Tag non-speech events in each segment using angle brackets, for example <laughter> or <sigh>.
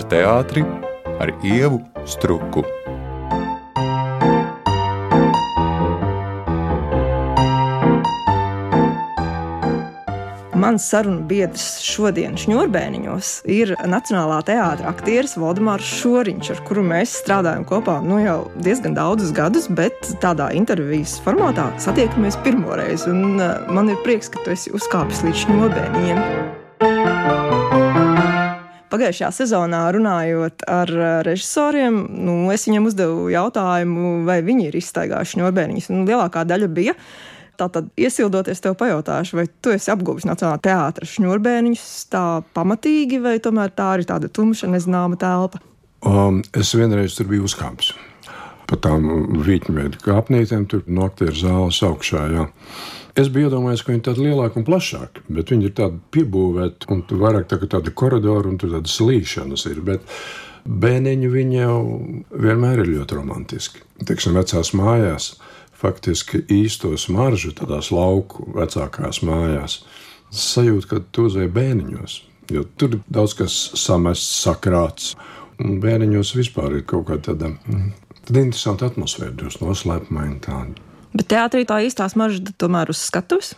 par teātri ar ievu struku. Mans sarunu biedrs šodien Šņurbēniņos ir Nacionālā teātris aktieris Valdemārs Šoriņš, ar kuru mēs strādājam kopā nu, jau diezgan daudzus gadus, bet tādā intervijas formātā satiekamies pirmoreiz. Un, uh, man ir prieks, ka tu esi uzkāpis līdz Šņurbēniņiem. Pagājušajā sezonā runājot ar uh, režisoriem, nu, es viņiem uzdevu jautājumu, vai viņi ir izstaigājuši ņurbēniņus. Lielākā daļa bija Tātad, iesildoties, tev pajautāšu, vai tu esi apguvis Nacionālā teātris šņurbēniņus tā pamatīgi, vai tomēr tā ir tāda tumša, nezināma telpa? Um, es vienreiz tur biju uzkāpis. Pa tām vītņveida kāpnītēm, tur no aktieru zāles augšā. Jā. Es biju iedomājies, ka viņi ir tādi lielāki un plašāki, bet viņi ir tādi piebūvēti, un vairāk tā, tādi koridori un tur tādas slīšanas ir. Bet bēniņi viņi jau vienmēr ir ļoti romantiski. Teiksim, vecās mājās faktiski īsto smaržu tādās lauku vecākās mājās. Sajūta, ka tu uzēji bērniņos, jo tur daudz kas samests, sakrāts. Un bērniņos vispār ir kaut kāda tāda, mm, tāda interesanta atmosfēra, dos noslēpumaini tāda. Bet teātrī tā īstā smarža tomēr uz skatuves?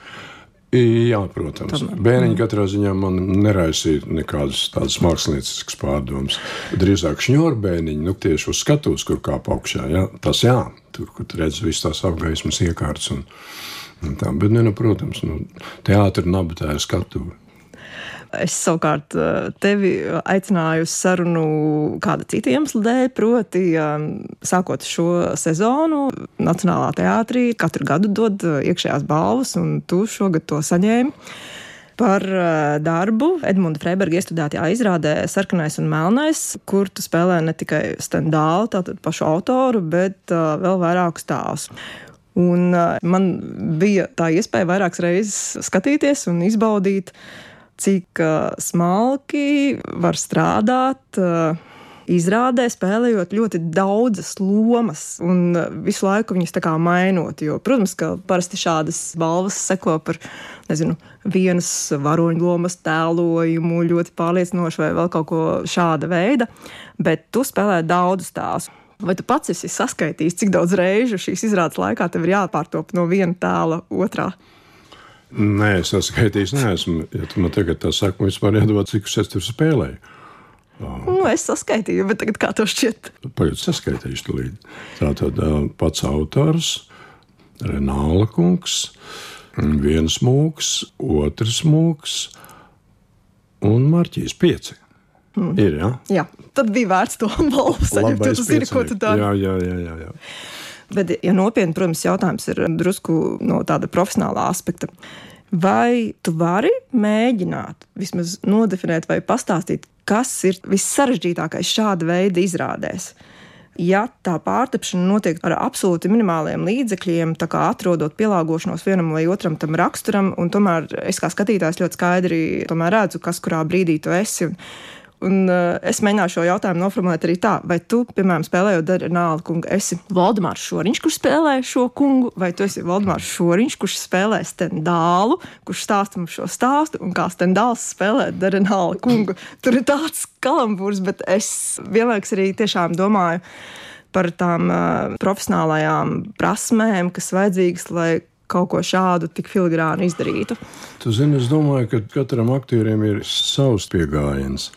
Jā, protams. Tomēr. Bērniņi katrā ziņā man neraisīja nekādas tādas mākslinieckas pārdomas. Drīzāk šņurbēniņi, nu tieši uz skatuves, kur kāp augšā. Jā, tas jā, tur, kur redz visas tās apgaismas iekārtas un, un tā. Bet, ne, nu, protams, nu, teātra naba tā ir skatuve. Es savukārt eh, tevi aicināju uz sarunu kāda cita iemesla dēļ, proti, eh, sākot šo sezonu, Nacionālā teātrī katru gadu dod eh, iekšējās balvas, un tu šogad to saņēmi. Par darbu Edmunds Freiberga iestudētajā izrādē Sarkanais un Melnais, kur tu spēlē ne tikai Stendālu, tātad pašu autoru, bet vēl vairākus tēlus. Un man bija tā iespēja vairākas reizes skatīties un izbaudīt uh, cik smalki var strādāt. Izrādē spēlējot ļoti daudzas lomas un visu laiku viņas tā kā mainot. Jo, protams, ka parasti šādas balvas seko par nezinu, vienas varoņu lomas tēlojumu, ļoti pārliecinošu vai vēl kaut ko šāda veida, bet tu spēlē daudzus tēlus. Vai tu pats esi saskaitījis, cik daudz reižu šīs izrādes laikā tev ir jāpārtop no viena tēla otrā? Nē, es saskaitījis, neesmu. Ja tu man tagad tā saki, man vispār iedod, cik es tur spēlēju. Nu, es saskaitīju, bet tagad kā tev šķiet? Pagaid, saskaitīšu to līdzi. Tātad pats autors, Renāla kungs, viens mūks, otrs mūks un Marķīs pieci. Mm. Ir, ja? Jā, tad bija vērts to <laughs> balvu saņemt, tu zini, ko tu dari. Jā, jā, jā. jā, jā. Bet, ja nopietni, protams, jautājums ir drusku no tāda profesionāla aspekta. Vai tu vari mēģināt vismaz nodefinēt vai pastāstīt, kas ir vissarežģītākais šāda veida izrādēs? Ja tā pārtapšana notiek ar absolūti minimāliem līdzekļiem, tā kā atrodot pielāgošanos vienam vai otram tam raksturam, un tomēr es kā skatītājs ļoti skaidri redzu, kas kurā brīdī tu esi. Un, Un, uh, es mēģināšu šo jautājumu noformulēt arī tā, vai tu, piemēram, spēlējot Darinālu kungu, esi Valdemārs Šoriņš, kurš spēlē šo kungu, vai tu esi Valdemārs Šoriņš, kurš spēlē Stendālu, kurš stāsta mums šo stāstu, un kā Stendāls spēlē Darinālu kungu. Tur ir tāds kalambūrs, bet es vienlaikus arī tiešām domāju par tām uh, profesionālajām prasmēm, kas vajadzīgas, lai kaut ko šādu tik filigrāni izdarītu. Tu zini, es domāju, ka katram aktierim ir savs pieejams.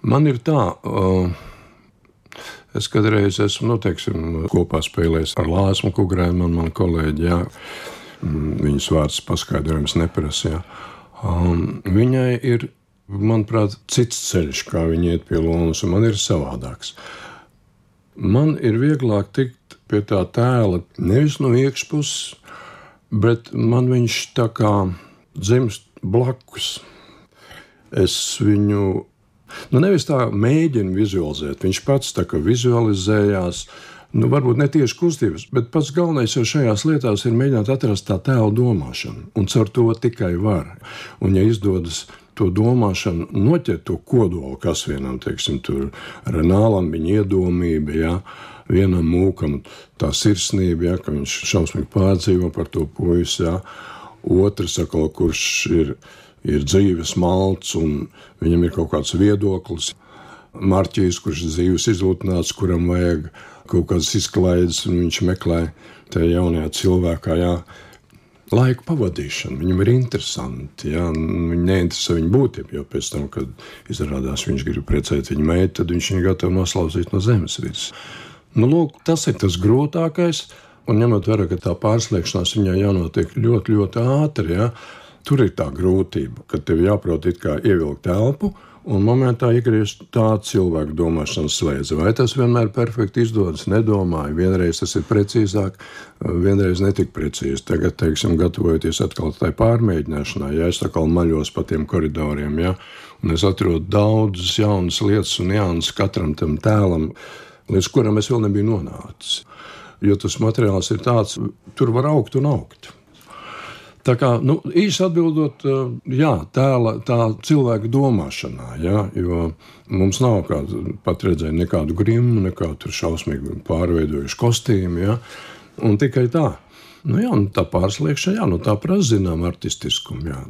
Man ir tā. Uh, Es kādreiz esmu nu, teiksim, kopā spēlējis ar Lāsmu Kungrēnu, man, man kolēģi. Jā. Mm, viņas vārds paskaidrojums neprasa. Jā. Um, viņai ir, manuprāt, cits ceļš, kā viņa iet pie lomas, un man ir savādāks. Man ir vieglāk tikt pie tā tēla nevis no iekšpuses, bet man viņš tā kā dzimst blakus. Es viņu Nu, nevis tā mēģina vizualizēt, viņš pats tā kā vizualizējās. Nu, varbūt ne tieši kustības, bet pats galvenais jau šajās lietās ir mēģināt atrast tā tēla domāšanu, un caur to tikai var. Un, ja izdodas to domāšanu, noķert to kodolu, kas vienam, teiksim, tur Renālam viņa iedomība, ja, vienam mūkam tā sirsnība, ja, ka viņš šausmīgi pārdzīvo par to puisi, ja, otrs, atkal, kurš ir ir dzīves malts un viņam ir kaut kāds viedoklis. Marķīs, kurš ir dzīves izlūtināts, kuram vajag kaut kādas izklaides, un viņš meklē tajā jaunajā cilvēkā. Jā. Laika pavadīšana viņam ir interesanti. Jā, viņa neinteresē viņa būtība, jo pēc tam, kad izrādās viņš grib precēt viņa meitu, tad viņš viņu gatavo noslaucīt no zemes virsmas. Nu, lūk, tas ir tas grūtākais. Un ņemot vērā, ka tā pārslēgšanās viņai jānotiek ļoti, ļoti ātri, ja, tur ir tā grūtība, ka tev jāprot ievilkt telpu un momentā iegriezt tādu cilvēku domāšanas slēdzi. Vai tas vienmēr perfekti izdodas? Nedomāju. Vienreiz tas ir precīzāk, vienreiz netik precīzi. Tagad, teiksim, gatavojoties atkal tai pārmēģināšanai, ja es atkal maļos pa tiem koridoriem, ja, un es atrodu daudzas jaunas lietas un jaunas katram tam tēlam, līdz kuram es vēl nebiju nonācis. Jo tas materiāls ir tāds, tur var augt un augt. Tā kā nu, īsi atbildot, jā, tēla, tā cilvēka domāšanā, jā, jo mums nav kāda pat redzēja nekādu grimu, nekādu šausmīgu pārveidojušu kostīmu, jā, un tikai tā. Nu, jā, nu, tā pārsliekšana, jā, nu, tā prasa zinām artistiskumu. Jā.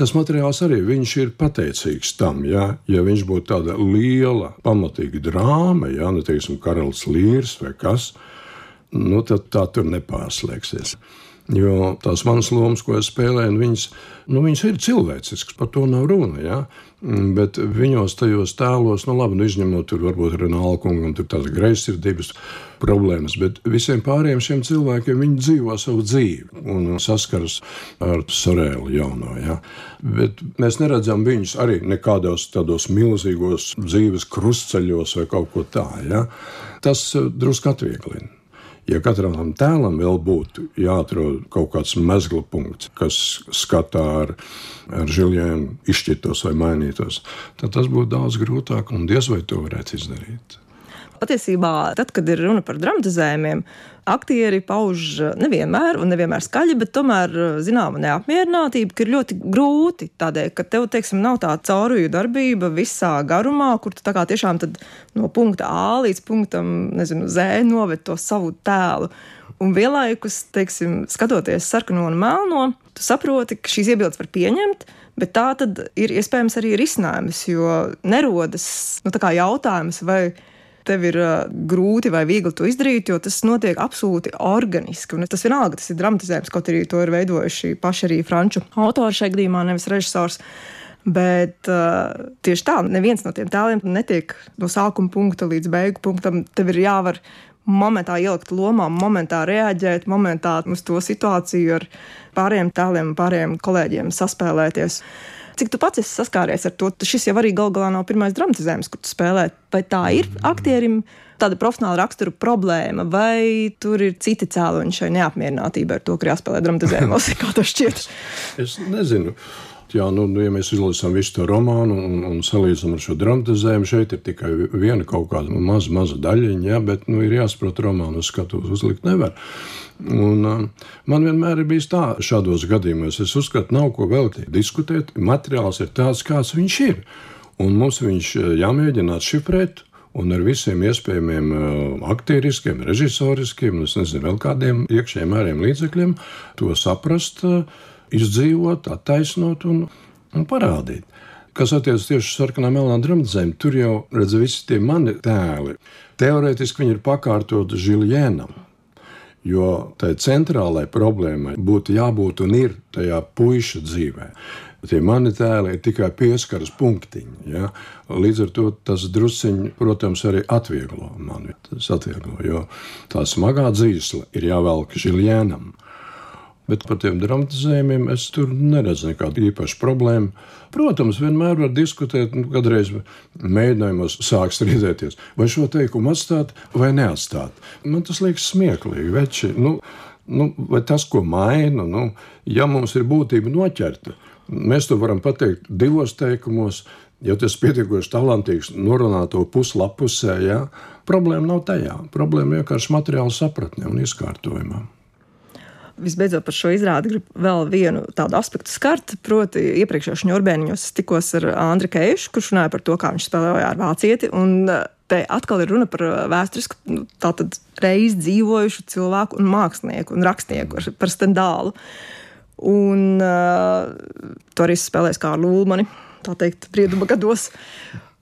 Tas materiāls arī ir pateicīgs tam, jā, ja viņš būtu tāda liela, pamatīga drāma, jā, nu, teiksim, karalis līrs vai kas, nu, tad tā tur nepārslēgsies. Jo tās manas lomas, ko es spēlēju, viņas, nu, viņas ir cilvēciskas, par to nav runa. Ja? Mm, bet viņos tajos tēlos, nu, labi, nu, izņemot tur varbūt Renāla kungam, tur tās greizsirdības problēmas, bet visiem pārējiem šiem cilvēkiem viņi dzīvo savu dzīvi un saskaras ar sorēlu jauno. Ja? Bet mēs neredzam viņus arī nekādos tādos milzīgos dzīves krustceļos vai kaut ko tādu. Ja? Tas eh, drusku atvieglina. Ja katram tam tēlam vēl būtu jāatrod kaut kāds mezgla punkts, kas skatā ar, ar žiliem izšķirtos vai mainītos, tad tas būtu daudz grūtāk un diez vai to varētu izdarīt. Patiesībā, tad, kad ir runa par dramatizējumiem, aktieri pauž eh, nevienmēr, un nevienmēr skaļi, bet tomēr eh, zināma neapmierinātība, ka ir ļoti grūti tādēļ, ka tev, teiksim, nav tā cauruju darbība visā garumā, kur tu tā kā tiešām no punkta A līdz punktam, nezinu, Z noved to savu tēlu. Un vienlaikus, teiksim, skatoties sarkano un melno, tu saproti, ka šīs iebildes var pieņemt, bet tā tad ir iespējams arī risinājums, jo nerodas nu, jautājums, vai tev ir uh, grūti vai viegli to izdarīt, jo tas notiek absolūti organiski. Un tas vienalga, tas ir dramatizējums, kaut arī to ir veidojuši paši arī franču autori šajā gadījumā, nevis režisors. Bet uh, tieši tā, neviens no tiem tēliem netiek no sākuma punkta līdz beigu punktam. Tev ir jāvar momentā ielikt lomā, momentā reaģēt, momentā uz to situāciju ar pārējiem tēliem, pārējiem kolēģiem saspēlēties. Cik tu pats esi saskāries ar to? Šis jau arī gal galā nav pirmais dramatizējums, kur tu spēlē. Vai tā ir aktierim tāda profesionāla rakstura problēma, vai tur ir citi cēloņi šai neapmierinātībai ar to, ka jāspēlē dramatizējumos? <laughs> Kā tas šķiet? es nezinu. Jā, nu, nu, ja mēs izlasām visu to romānu un, un salīdzinām ar šo dramatizējumu, šeit ir tikai viena kaut kāda maza, maza daļiņa, ja, bet nu, ir jāsaprot, romānu skatu uzlikt nevar. Un, uh, man vienmēr ir bijis tā, šādos gadījumos es uzskatu, nav ko vēl diskutēt. Materiāls ir tāds, kāds viņš ir. Un mums viņš uh, jāmēģina atšifrēt, un ar visiem iespējamiem uh, aktieriskiem, režisoriskiem, es nezinu, vēl kādiem iekšējiem ārējiem līdzekļiem, to saprast, uh, izdzīvot, attaisnot un, un parādīt. Kas attiecas tieši uz sarkanā melnā dramatizējumu, tur jau redz visi tie mani tēli. Teorētiski viņi ir pakārtoti Žiljēnam. Jo tai centrālajai problēmai būtu jābūt un ir tajā puika dzīvē. Tie mani tēli ir tikai pieskaras punktiņi. Ja? Līdz ar to tas drusciņš, protams, arī atvieglo mani. Tas atvieglo, jo tā smagā dzīsla ir jāvelk žiljēnam. Bet par tiem dramatizējumiem es tur neredzu nekādu īpašu problēmu. Protams, vienmēr var diskutēt, nu, kādreiz mēģinājumos sāk strīdēties, vai šo teikumu atstāt vai neatstāt. Man tas liekas smieklīgi. Veči, nu, nu, vai tas, ko maina, nu, ja mums ir būtība noķerta, mēs to varam pateikt divos teikumos. Ja tas pietiekoši talantīgs, norunāt to puslapusē, ja, problēma nav tajā. Problēma vienkārši materiāla sapratnē un izkārtojumā visbeidzot par šo izrādi gribu vēl vienu tādu aspektu skart. Proti, iepriekšējos ņurbēniņos tikos ar Andriu Keišu, kurš runāja par to, kā viņš spēlēja ar vācieti. Un eh, te atkal ir runa par eh, vēsturisku, nu, tātad reiz dzīvojušu cilvēku un mākslinieku un rakstnieku par Stendālu. Un uh, to arī spēlēs kā Lūmani, tā teikt, brieduma gados.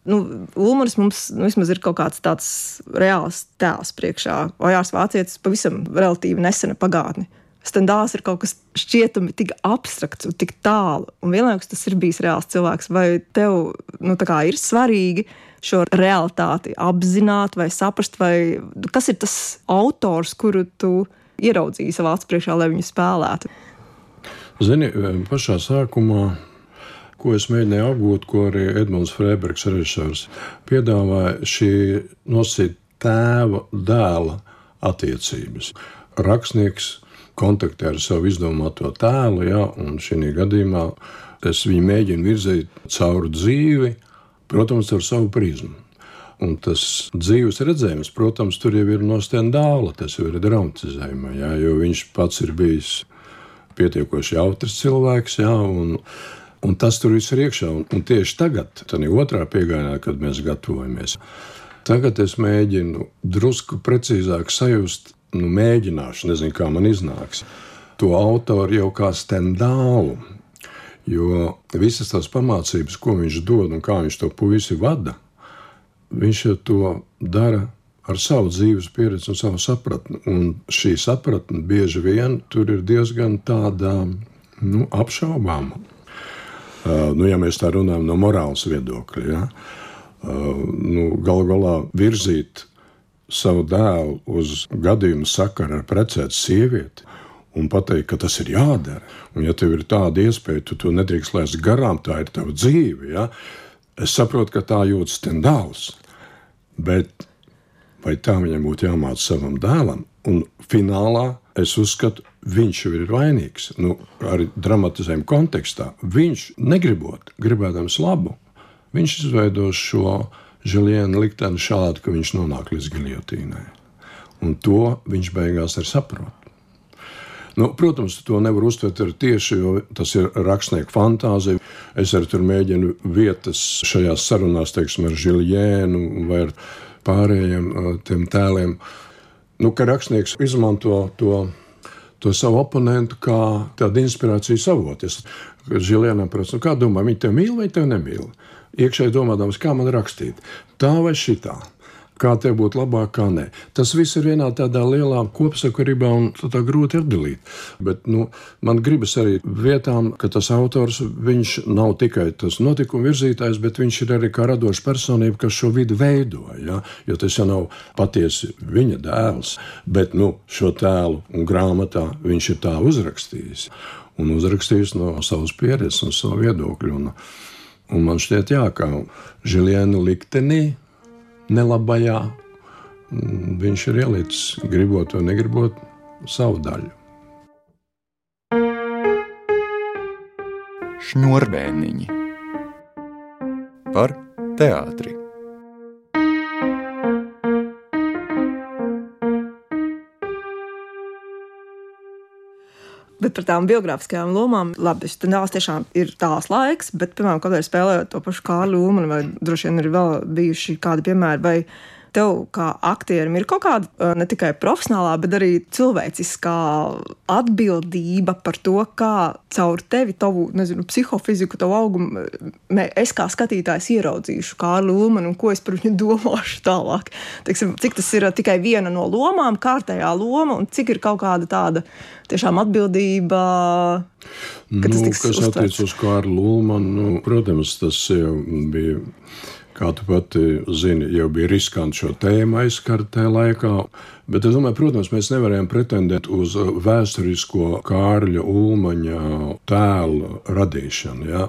Nu, Ulmans mums nu, vismaz ir kaut kāds tāds reāls tēls priekšā. Ojārs Vācietis pavisam relatīvi nesena pagātne. Stendāls ir kaut kas šķietami tik abstrakts un tik tālu, un vienlaikus tas ir bijis reāls cilvēks. Vai tev nu, ir svarīgi šo realitāti apzināt vai saprast, vai kas ir tas autors, kuru tu ieraudzīji savā acu priekšā, lai viņu spēlētu? Zini, pašā sākumā ko es mēģināju apgūt, ko arī Edmunds Freibergs, režisors, piedāvāja šī nosacīta tēva dēla attiecības. Rakstnieks kontaktē ar savu izdomāto tēlu, ja, un šī gadījumā es viņu mēģinu virzīt cauri dzīvi, protams, ar savu prizmu. Un tas dzīves redzējums, protams, tur jau ir no stendāla, tas jau ir dramatizējumā, ja, jo viņš pats ir bijis pietiekoši jautrs cilvēks, ja, un, un tas tur viss ir iekšā. Un, un tieši tagad, tad otrā piegājienā, kad mēs gatavojamies, tagad es mēģinu drusku precīzāk sajust nu, mēģināšu, nezinu, kā man iznāks, to autoru jau kā stendālu. Jo visas tās pamācības, ko viņš dod un kā viņš to puisi vada, viņš to dara ar savu dzīves pieredzi un savu sapratni. Un šī sapratne bieži vien tur ir diezgan tāda nu, apšaubāma. Uh, nu, ja mēs tā runājam no morāles viedokļa, ja? uh, nu, galu galā virzīt savu dēlu uz gadījumu sakaru ar precētu sievieti un pateikt, ka tas ir jādara. Un, ja tev ir tāda iespēja, tu to nedrīkst laist garām, tā ir tava dzīve. Ja? Es saprotu, ka tā jūtas tendāls, bet vai tā viņam būtu jāmāca savam dēlam? Un finālā es uzskatu, viņš jau ir vainīgs. Nu, arī dramatizējuma kontekstā viņš negribot, gribēdams labu, viņš izveidos šo Žiliena likteni šādi, ka viņš nonāk līdz giljotīnai. Un to viņš beigās arī saprot. Nu, protams, to nevar uztvert tieši, jo tas ir rakstnieku fantāzija. Es arī tur mēģinu vietas šajās sarunās, teiksim, ar Žilienu vai ar pārējiem tiem tēliem. Nu, ka rakstnieks izmanto to, to savu oponentu kā tādu inspirācijas avotu. Žilienam prasa, nu, kā domā, viņi te mīl vai te nemīl? Iekšēji domādams, kā man rakstīt, tā vai šitā. Kā tev būtu labāk, kā nē. Tas viss ir vienā tādā lielā kopsakarībā, un tā grūti atdalīt. Bet nu, man gribas arī vietām, ka tas autors nav tikai tas notikuma virzītājs, bet viņš ir arī kā radoša personība, kas šo vidi veido. Ja? Jo tas jau nav patiesi viņa dēls, bet nu, šo tēlu un grāmatā viņš ir tā uzrakstījis. Un uzrakstījis no savas pieredzes un savu viedokļu. Un, Un man šķiet, jā, ka Žiliena liktenī, nelabajā, mm, viņš ir ielicis, gribot vai negribot, savu daļu. Šņurbēniņi par teātri. Bet par tām biogrāfiskajām lomām, labi, tas tiešām ir tāls laiks, bet, piemēram, kad spēlējot to pašu Kārlu Lūmanu, vai droši vien ir vēl bijuši kādi piemēri, vai tev kā aktierim ir kaut kāda ne tikai profesionālā, bet arī cilvēciskā atbildība par to, kā caur tevi, tavu nezinu, psihofiziku, tavu augumu, es kā skatītājs ieraudzīšu Kārlu Lūmanu un ko es par viņu <laughs> domāšu tālāk. Teiksim, cik tas ir tikai viena no lomām, kārtējā loma, un cik ir kaut kāda tāda tiešām atbildība. Nu, kas attiecas uz Kārlu Lūmanu, nu, protams, tas bija kā tu pati zini, jau bija riskanti šo tēmu aizskart tajā laikā. Bet es domāju, protams, mēs nevarējām pretendēt uz vēsturisko Kārļa Ulmaņa tēlu radīšanu. Ja?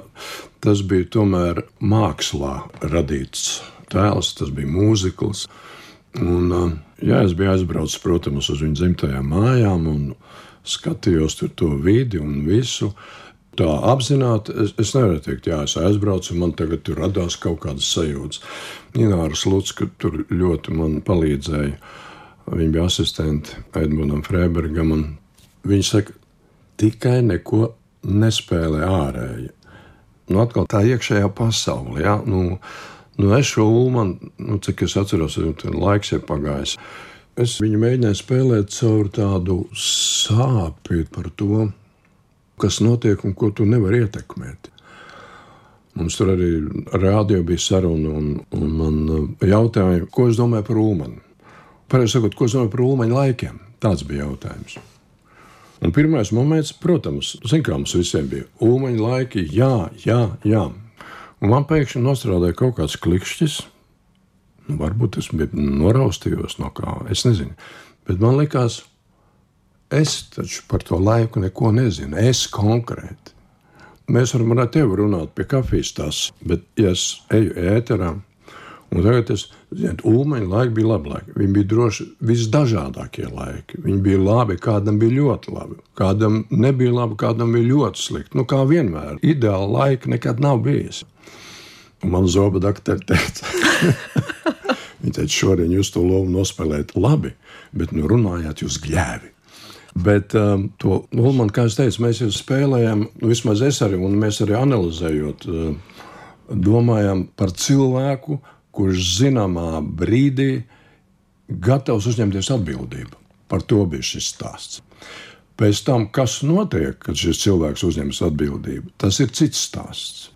Tas bija tomēr mākslā radīts tēls, tas bija mūzikls. Un, jā, es biju aizbraucis, protams, uz viņu dzimtajām mājām un skatījos tur to vidi un visu. Tā apzināti, es, es nevaru teikt, jā, es aizbraucu, man tagad tur radās kaut kādas sajūtas. Ināra Slutska tur ļoti man palīdzēja. Viņa bija asistente Edmundam Freibergam, un viņa saka, tikai neko nespēlē ārēji. Nu, atkal tā iekšējā pasaule, jā, nu, nu es šo ulmanu, nu, cik es atceros, laiks ir pagājis. Es viņu mēģināju spēlēt caur tādu sāpju par to, kas notiek un ko tu nevari ietekmēt. Mums tur arī rādio bija saruna, un, un man uh, jautāja, ko es domāju par Ulmanu. Pareizi sakot, ko es domāju par Ulmaņa laikiem. Tāds bija jautājums. Un pirmais moments, protams, zin, kā mums visiem bija Ulmaņa laiki, jā, jā, jā. Un man pēkšņi nostrādāja kaut kāds klikšķis. Nu, varbūt es noraustījos no kā, es nezinu. Bet man likās, es taču par to laiku neko nezinu. Es konkrēti. Mēs varam ar tevi runāt pie kafijas tas, bet ja es eju ēterā, un tagad es, zinu, Ulmaņa laiki bija labi laiki. Viņi bija droši visdažādākie laiki. Viņi bija labi, kādam bija ļoti labi, kādam nebija labi, kādam bija ļoti slikti. Nu, kā vienmēr, ideāla laika nekad nav bijis. Un man zoba doktori teica, <laughs> Viņa teica, šodien jūs to lomu nospēlējat labi, bet nu runājāt jūs gļēvi. Bet um, to Ulmanu, kā es teicu, mēs jau spēlējām, nu, vismaz es arī, un mēs arī analizējot, uh, domājam par cilvēku, kurš zināmā brīdī gatavs uzņemties atbildību. Par to bija šis stāsts. Pēc tam, kas notiek, kad šis cilvēks uzņemas atbildību, tas ir cits stāsts.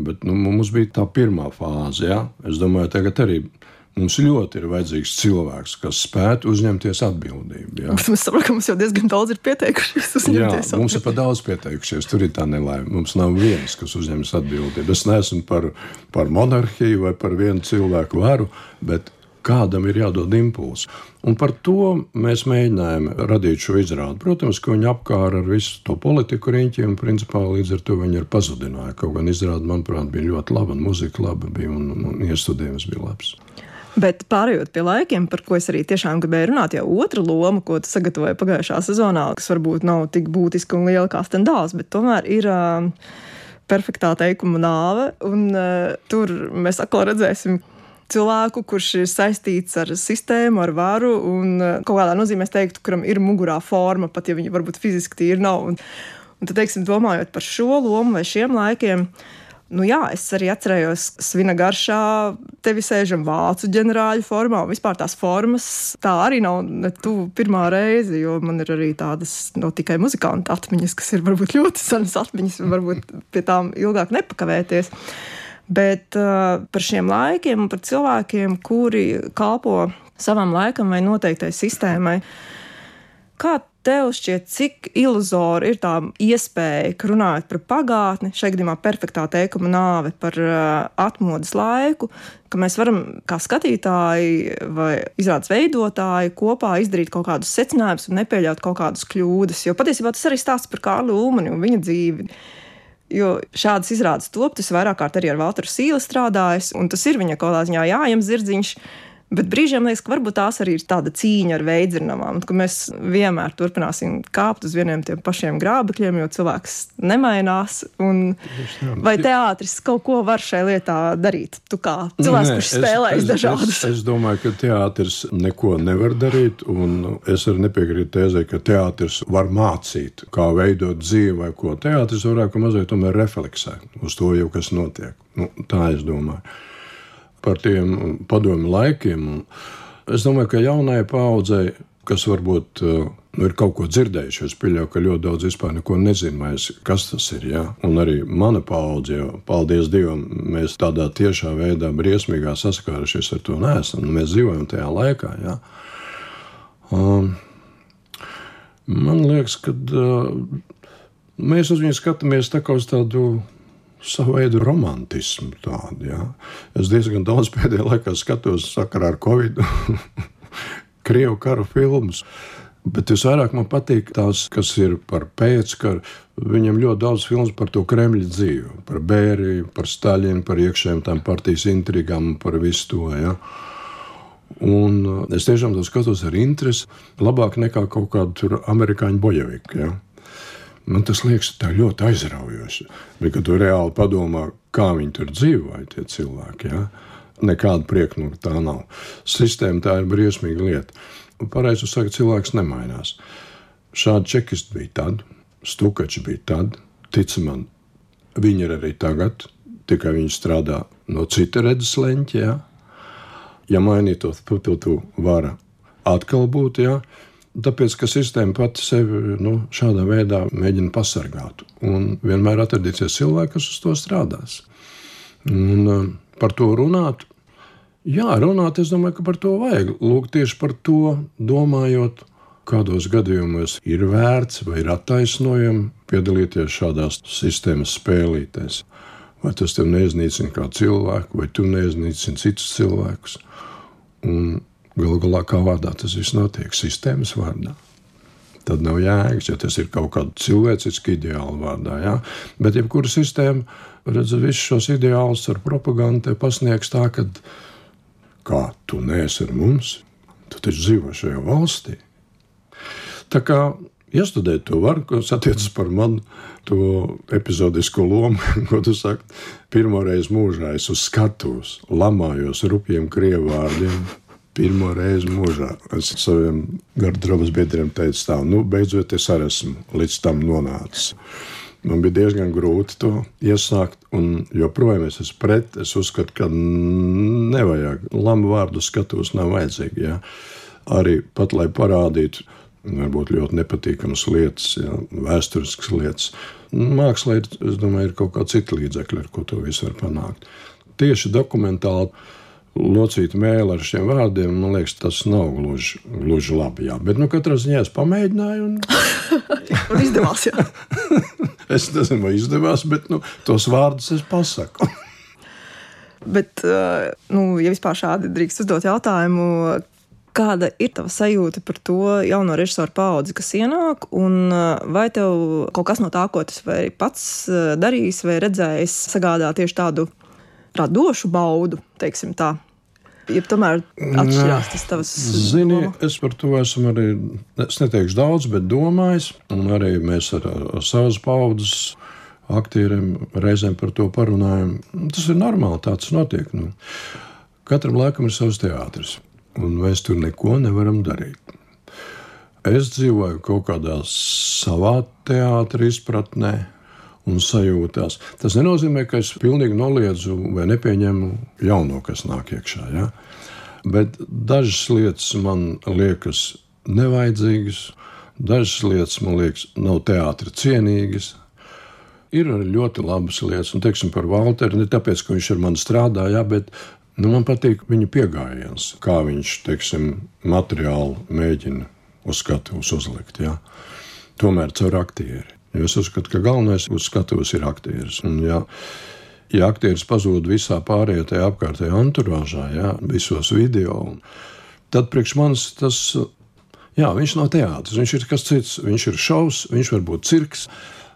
Bet nu, mums bija tā pirmā fāze. Ja? Es domāju, tagad arī Mums ļoti ir vajadzīgs cilvēks, kas spētu uzņemties atbildību. Jā. <laughs> Mēs saprotam, ka mums jau diezgan daudz ir pieteikušies. Jā, mums ir pat daudz pieteikušies. Tur ir tā nelaime. Mums nav viens, kas uzņemas atbildību. Es neesmu par, par monarhiju vai par vienu cilvēku varu, bet kādam ir jādod impulss. Un par to mēs mēģinājām radīt šo izrādi. Protams, ka viņi apkāra ar visu to politiku riņķi, un principā līdz ar to viņi ir pazudinājuši. Kaut gan izrādi, manuprāt, bija ļoti laba, un muzika laba bija, un, un iestudējums bija labs. Bet pārējot pie laikiem, par ko es arī tiešām gribēju runāt, jau otra loma, ko tu sagatavoji pagājušā sezonā, kas varbūt nav tik būtiska un liela kā stendāls, bet tomēr ir. Uh, perfektā teikuma nāve, un uh, tur mēs atkal redzēsim cilvēku, kurš ir saistīts ar sistēmu, ar varu, un uh, kaut kādā nozīmē es teiktu, kuram ir mugurā forma, pat ja viņa varbūt fiziski tīra nav. Un, un tad, teiksim, domājot par šo lomu vai šiem laikiem, uh, Nu, jā, es arī atcerējos, svina garšā tevi sēžam vācu ģenerāļu formā. Vispār tās formas tā arī nav ne tu pirmā reize, jo man ir arī tādas no tikai muzikanta atmiņas, kas ir varbūt ļoti senas atmiņas, un varbūt pie tām ilgāk nepakavēties. Bet uh, par šiem laikiem un par cilvēkiem, kuri kalpo savam laikam vai noteiktai sistēmai, kā Tev šķiet, cik iluzori ir tā iespēja, ka runājot par pagātni, šeit gadījumā perfektā teikuma nāve par uh, atmodas laiku, ka mēs varam kā skatītāji vai izrādes veidotāji kopā izdarīt kaut kādus secinājumus un nepieļaut kaut kādas kļūdas. Jo patiesībā tas arī stāsta par Kārlu Ulmani un viņa dzīvi. Jo šādas izrādes top, tas vairāk kārt arī ar Valteru Sīlu strādājis, un tas ir viņa kaut kādā ziņā jājam zirdziņš Bet brīžiem liekas, ka varbūt tās arī ir tāda cīņa ar veidzinām, ka mēs vienmēr turpināsim kāpt uz vieniem tiem pašiem grābekļiem, jo cilvēks nemainās. Vai teātris kaut ko var šajā lietā darīt? Tu kā cilvēks, Nē, kurš spēlējas dažādas? Es, es domāju, ka teātris neko nevar darīt, un es arī nepiekrītu tēzē, ka teātris var mācīt, kā veidot dzīvi vai ko. Teātris varētu mazliet tomēr refleksēt uz to jau, kas notiek. Nu, tā es domāju par tiem padomu laikiem. Es domāju, ka jaunajai paudzei, kas varbūt nu, ir kaut ko dzirdējuši, es pieļauju, ka ļoti daudz vispār neko nezina, kas tas ir. Ja? Un arī mana paudze, jo paldies Dievam, mēs tādā tiešā veidā briesmīgā saskārušies ar to neesam. Nu, mēs dzīvojam tajā laikā. Ja? Um, man liekas, ka uh, mēs uz viņu skatāmies tā kā uz tādu savu veidu romantismu. Tādu, ja. Es diezgan daudz <laughs> pēdējā laikā skatos sakarā ar Covid, <laughs> krievu karu filmus. Bet visvairāk man patīk tās, kas ir par pēckaru. Viņam ļoti daudz filmu par to Kremļa dzīvi, par Bēriju, par Staļinu, par iekšējām tām partijas intrigām, par visu to. Ja. Un uh, es tiešām to skatos ar interesi, labāk nekā kaut kādu amerikāņu bojaviku. Ja. Man tas liekas ļoti aizraujoši. Bet, kad tu reāli padomā, kā viņi tur dzīvoja, tie cilvēki, ja? nekāda priekšnoka tā nav. Sistēma tā ir briesmīga lieta. Pareizi sakot, cilvēks nemainās. Šādi čekisti bija tad, stukači bija tad, tic man, viņi ir arī tagad, tikai viņi strādā no cita redzes leņķa. Ja, ja mainītos, tu vari atkal būt. Ja, Tāpēc, ka sistēma pati sevi nu, šādā veidā mēģina pasargāt. Un vienmēr atradīsies cilvēki, kas uz to strādās. Un, uh, par to runāt. Jā, runāt, es domāju, ka par to vajag. Lūk, tieši par to domājot, kādos gadījumos ir vērts vai ir attaisnojami piedalīties šādās sistēmas spēlītēs. Vai tas tev neiznīcina kā cilvēku, vai tu neiznīcini citus cilvēkus. Un galu galā, kā vārdā tas viss notiek, sistēmas vārdā. Tad nav jēgas, ja tas ir kaut kāda cilvēciska ideāla vārdā. Ja? Bet jebkura sistēma, redz, visus šos ideālus ar propagandu pasniegs tā, ka kā tu neesi ar mums, tu taču dzīvo šajā valstī. Tā kā iestudēt to var, kas attiecas par manu to epizodisko lomu, <laughs> ko tu saki. Pirmo reizi mūžā es uz skatuves lamājos rupjiem krievu vārdiem. Pirmo reizi mūžā es saviem gardrobas biedriem teicu, tā, nu, beidzot es arī esmu līdz tam nonācis. Man bija diezgan grūti to iesākt, un joprojām es esmu pret. Es uzskatu, ka nevajag lamu vārdu skatos, nav vajadzīgi. Ja? Arī pat lai parādītu, varbūt ļoti nepatīkamas lietas, ja, vēsturiskas lietas. Mākslā ir, domāju, ir kaut kāda cita līdzekļa, ar ko to visu var panākt. Tieši dokumentāli locīt mēlī ar šiem vārdiem, man liekas, tas nav gluži, gluži labi. Jā. Bet, nu, katrā ziņā es pamēģināju. Un... <laughs> un izdevās, <laughs> es nezinu, vai izdevās, bet nu, tos vārdus es pasaku. <laughs> bet, nu, ja vispār šādi drīkst uzdot jautājumu, Kāda ir tava sajūta par to jauno režisoru paudzi, kas ienāk, un vai tev kaut kas no tā, ko tas pats darījis vai redzējis, sagādā tieši tādu radošu baudu, teiksim tā? Ja tomēr atšķirās tas tavs Zini, doma? es par to esmu arī, es neteikšu daudz, bet domājis, un arī mēs ar, ar savas paudzes aktieriem reizēm par to parunājam. Tas ir normāli, tāds notiek. Nu. Katram laikam ir savs teātris un mēs tur neko nevaram darīt. Es dzīvoju kaut kādā savā teātrī izpratnē un sajūtās. Tas nenozīmē, ka es pilnīgi noliedzu vai nepieņemu jauno, kas nāk iekšā. Ja? Bet dažas lietas man liekas nevajadzīgas, dažas lietas man liekas nav teātris cienīgas. Ir arī ļoti labas lietas, un teiksim, par Walteru ne tāpēc, ka viņš ar mani strādāja, bet Nu, man patīk viņa pieejams, kā viņš teiksim, materiāli mēģina uz skatuves uzlikt. Ja? Tomēr caur aktieri. Jo es uzskatu, ka galvenais uz skatuves ir aktieris. Un, ja, ja aktieris pazūd visā pārējā tajā apkārtējā anturāžā, ja, visos video, tad priekš manis tas jā, viņš nav teātris. Viņš ir kas cits. Viņš ir šovs, viņš var būt cirks.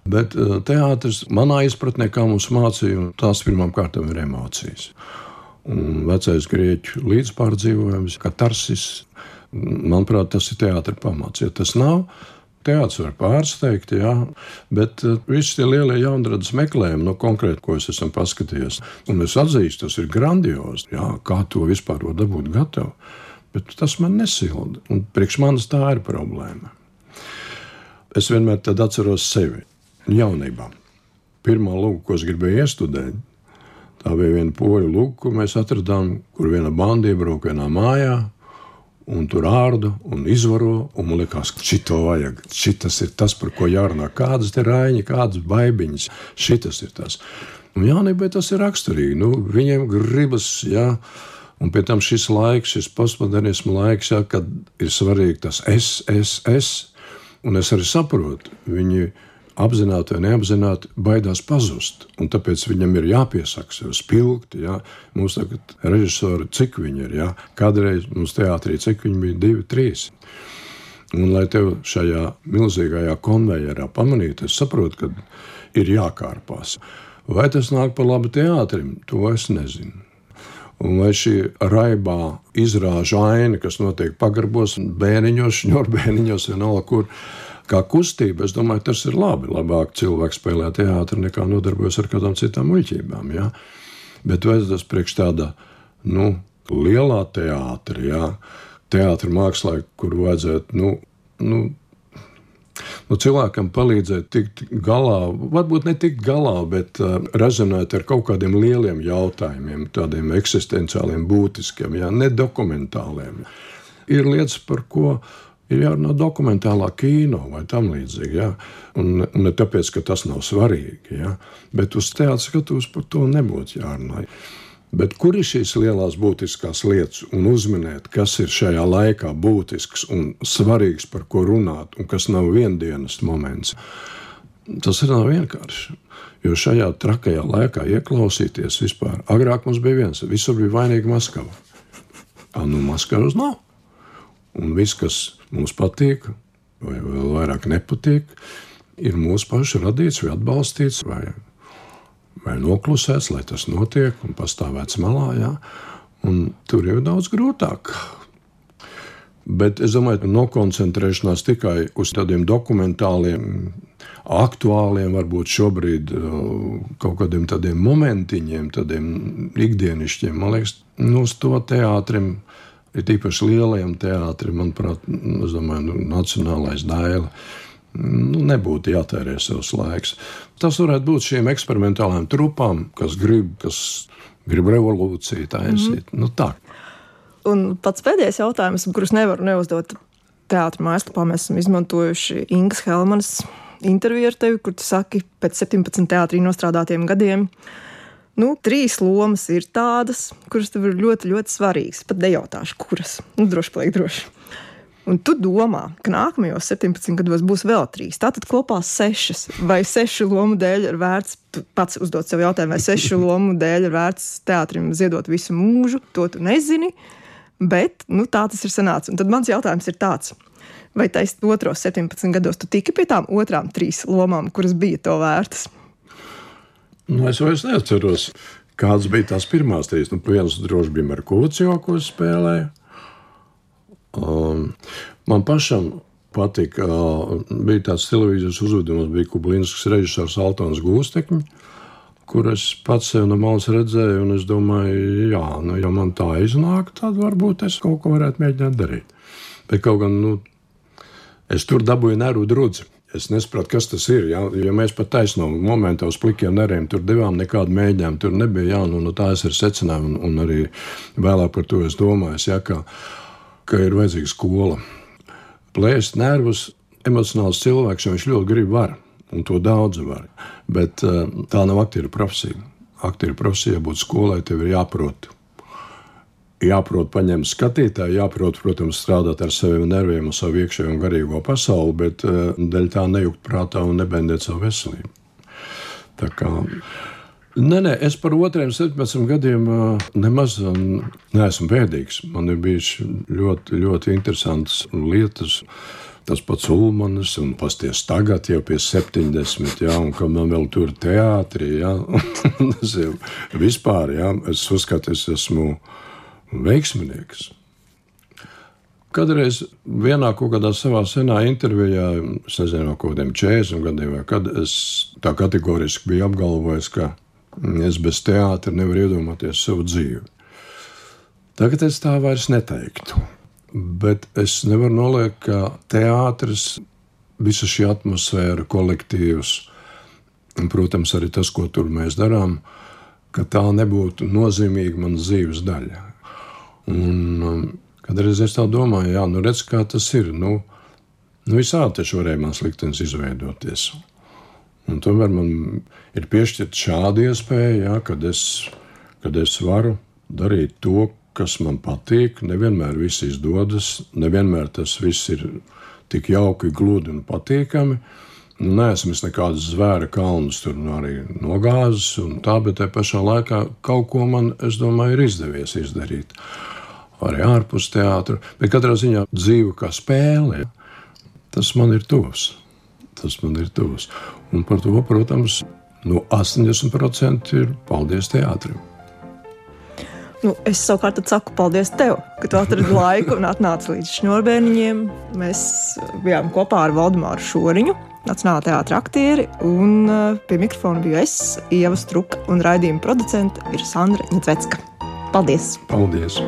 Bet eh, teātris, manā izpratnē, kā mums mācīja, tās pirmām kārtām ir emocijas un vecais grieķu līdzpārdzīvojums, katarsis. Manuprāt, tas ir teātris pamats. Ja tas nav, Teātris var pārsteigt, jā, bet uh, visi tie lielie jaunradas meklējumi, nu, konkrēti, ko es esmu paskatījies, un es atzīstu, tas ir grandiozi, jā, kā to vispār var dabūt gatavu. Bet tas man nesilda, un priekš manis tā ir problēma. Es vienmēr atceros sevi jaunībā. Pirmā lūga, ko es gribēju iestudēt, Tā bija viena poļu luka, ko mēs atradām, kur viena banda iebrauca vienā mājā. Un tur ārda un izvaro, un man liekas, ka šito vajag. Šis ir tas, par ko jārunā. Kādas ir raiņi, kādas baigiņas. Šis ir tas. Un jaunībai tas ir raksturīgi. Nu, viņiem gribas, jā, un pie tam šis laiks, šis postmodernismu laiks, jā, kad ir svarīgi tas es, es, es. Un es arī saprotu, viņi ir apzināti vai neapzināti baidās pazust. Un tāpēc viņam ir jāpiesaka sev spilgti. Jā. Mums tagad režisori, cik viņi ir, jā. kādreiz mums teātrī, cik viņi bija, divi, trīs. Un, lai tev šajā milzīgajā konvejerā pamanītu, es saprotu, ka ir jākārpās. Vai tas nāk par labu teātrim, to es nezinu. Un vai šī raibā izrāža aina, kas notiek pagarbos, bērniņos, šņurbēniņos, vienalga, kur kā kustība, es domāju, tas ir labi. Labāk cilvēks spēlē teātrī nekā nodarbojas ar kādām citām muļķībām. Ja? Bet vai tas priekš tāda nu, lielā teātrī, ja? teātrī mākslā, kur vajadzētu. Nu, nu, nu, cilvēkam palīdzēt tikt galā, varbūt ne tikt galā, bet uh, rezonēt ar kaut kādiem lieliem jautājumiem, tādiem eksistenciāliem, būtiskiem, jā, ne dokumentāliem. Ir lietas, par ko ir jārunā dokumentālā kino vai tam līdzīgi. Ja? Un, ne tāpēc, ka tas nav svarīgi, ja? bet uz teātras skatuves par to nebūtu jārunā. Bet kur ir šīs lielās būtiskās lietas un uzminēt, kas ir šajā laikā būtisks un svarīgs, par ko runāt, un kas nav viendienas moments? Tas ir nav vienkārši. Jo šajā trakajā laikā ieklausīties vispār. Agrāk mums bija viens, visur bija vainīga Maskava. Ah, nu, Maskavas nav. Un viss, kas mums patīk, vai vēl vairāk nepatīk, ir mūsu pašu radīts vai atbalstīts, vai, vai noklusēts, lai tas notiek un pastāvēts malā. Jā. Un tur jau ir daudz grūtāk. Bet es domāju, ka nokoncentrēšanās tikai uz tādiem dokumentāliem, aktuāliem, varbūt šobrīd uh, kaut kādiem tādiem momentiņiem, tādiem ikdienišķiem, man liekas, nu, uz to teātrim ir īpaši lielajam teātrim, manuprāt, domāju, nu, nacionālais dēļ. Nu, nebūtu jātērē savs laiks. Tas varētu būt šiem eksperimentāliem trupām, kas grib, kas grib revolūciju taisīt. Mm. Nu, tā. Un pats pēdējais jautājums, kurus nevaru neuzdot teātris mājaslapā, mēs esam izmantojuši Ingas Helmanas interviju ar tevi, kur tu saki, pēc 17 teātrī nostrādātiem gadiem Nu, trīs lomas ir tādas, kuras tev ir ļoti, ļoti svarīgas. Pat nejautāšu, kuras. Nu, droši paliek droši. Un tu domā, ka nākamajos 17 gados būs vēl trīs. Tātad kopā sešas. Vai sešu lomu dēļ ir vērts pats uzdot sev jautājumu, vai sešu lomu dēļ ir vērts teātrim ziedot visu mūžu, to tu nezini. Bet nu, tā tas ir sanācis. Un tad mans jautājums ir tāds. Vai taisnība otros 17 gados tu tiki pie tām otrām trīs lomām, kuras bija to vērtas? Nu, es vairs neatceros, kādas bija tās pirmās trīs. Nu, viens droši bija Merkūcijā, ko es spēlēju. Um, man pašam patika, uh, bija tāds televīzijas uzvedums, bija Kublīnskas režisors Altons Gūstekņi, kur es pats sev no malas redzēju, un es domāju, jā, nu, ja man tā iznāk, tad varbūt es kaut ko varētu mēģināt darīt. Bet kaut gan, nu, es tur dabūju neru drudzi. Es nesaprotu, kas tas ir. Ja, ja mēs pat taisnām momentā uz plikiem neriem tur devām nekādu mēģinājumu, tur nebija jānu, nu, tā es arī secināju, un, un arī vēlāk par to es domāju, ja, ka, ka ir vajadzīga skola. Plēst nervus, emocionāls cilvēks, viņš ļoti grib var, un to daudz var. Bet eh, tā nav aktiera profesija. Aktiera profesija būt skolai, tev ir jāprot jāprot paņemt skatītāju, jāprot, protams, strādāt ar saviem nerviem un savu iekšējo un garīgo pasauli, bet uh, dēļ tā nejukt prātā un nebendēt savu veselību. Tā kā Nē, nē, es par otriem 17 gadiem uh, nemaz neesmu bēdīgs. Man ir bijušas ļoti, ļoti interesantas lietas. Tas pats Ulmanis, un pasties tagad jau pie 70, jā, un ka man vēl tur teātrī, jā, <laughs> tas jau vispār, jā, es uzskatu, es esmu veiksminieks. Kadreiz vienā kaut kādā savā senā intervijā, es nezinu, no kādiem 40 gadiem, kad es tā kategoriski biju apgalvojis, ka es bez teātra nevaru iedomāties savu dzīvi. Tagad es tā vairs neteiktu. Bet es nevaru noliekt, ka teātris, visa šī atmosfēra, kolektīvs, un, protams, arī tas, ko tur mēs darām, ka tā nebūtu nozīmīga manas dzīves daļa. Un, um, Kādreiz es tā domāju, jā, nu redz, kā tas ir. Nu, nu visādi taču varēja mans liktenis izveidoties. Un tomēr man ir piešķirta šāda iespēja, jā, kad, es, kad es varu darīt to, kas man patīk. Nevienmēr viss izdodas, nevienmēr tas viss ir tik jauki, gludi un patīkami. Nu, nē, esmu nekādas zvēra kalnus tur nu, arī nogāzis, un tā, bet tajā pašā laikā kaut ko man, es domāju, ir izdevies izdarīt arī ārpus teātra. Bet katrā ziņā dzīve kā spēle, tas man ir tuvs. Tas man ir tuvs. Un par to, protams, no 80% ir paldies teātrim. Nu, es savukārt saku paldies tev, ka tu atradi <laughs> laiku un atnāci līdz šņurbēniņiem. Mēs bijām kopā ar Valdemāru Šoriņu, Nacionālā teātra aktieri, un uh, pie mikrofona biju es, Ieva Struka, un raidījuma producente ir Sandra Ņecvecka. Paldies! Paldies!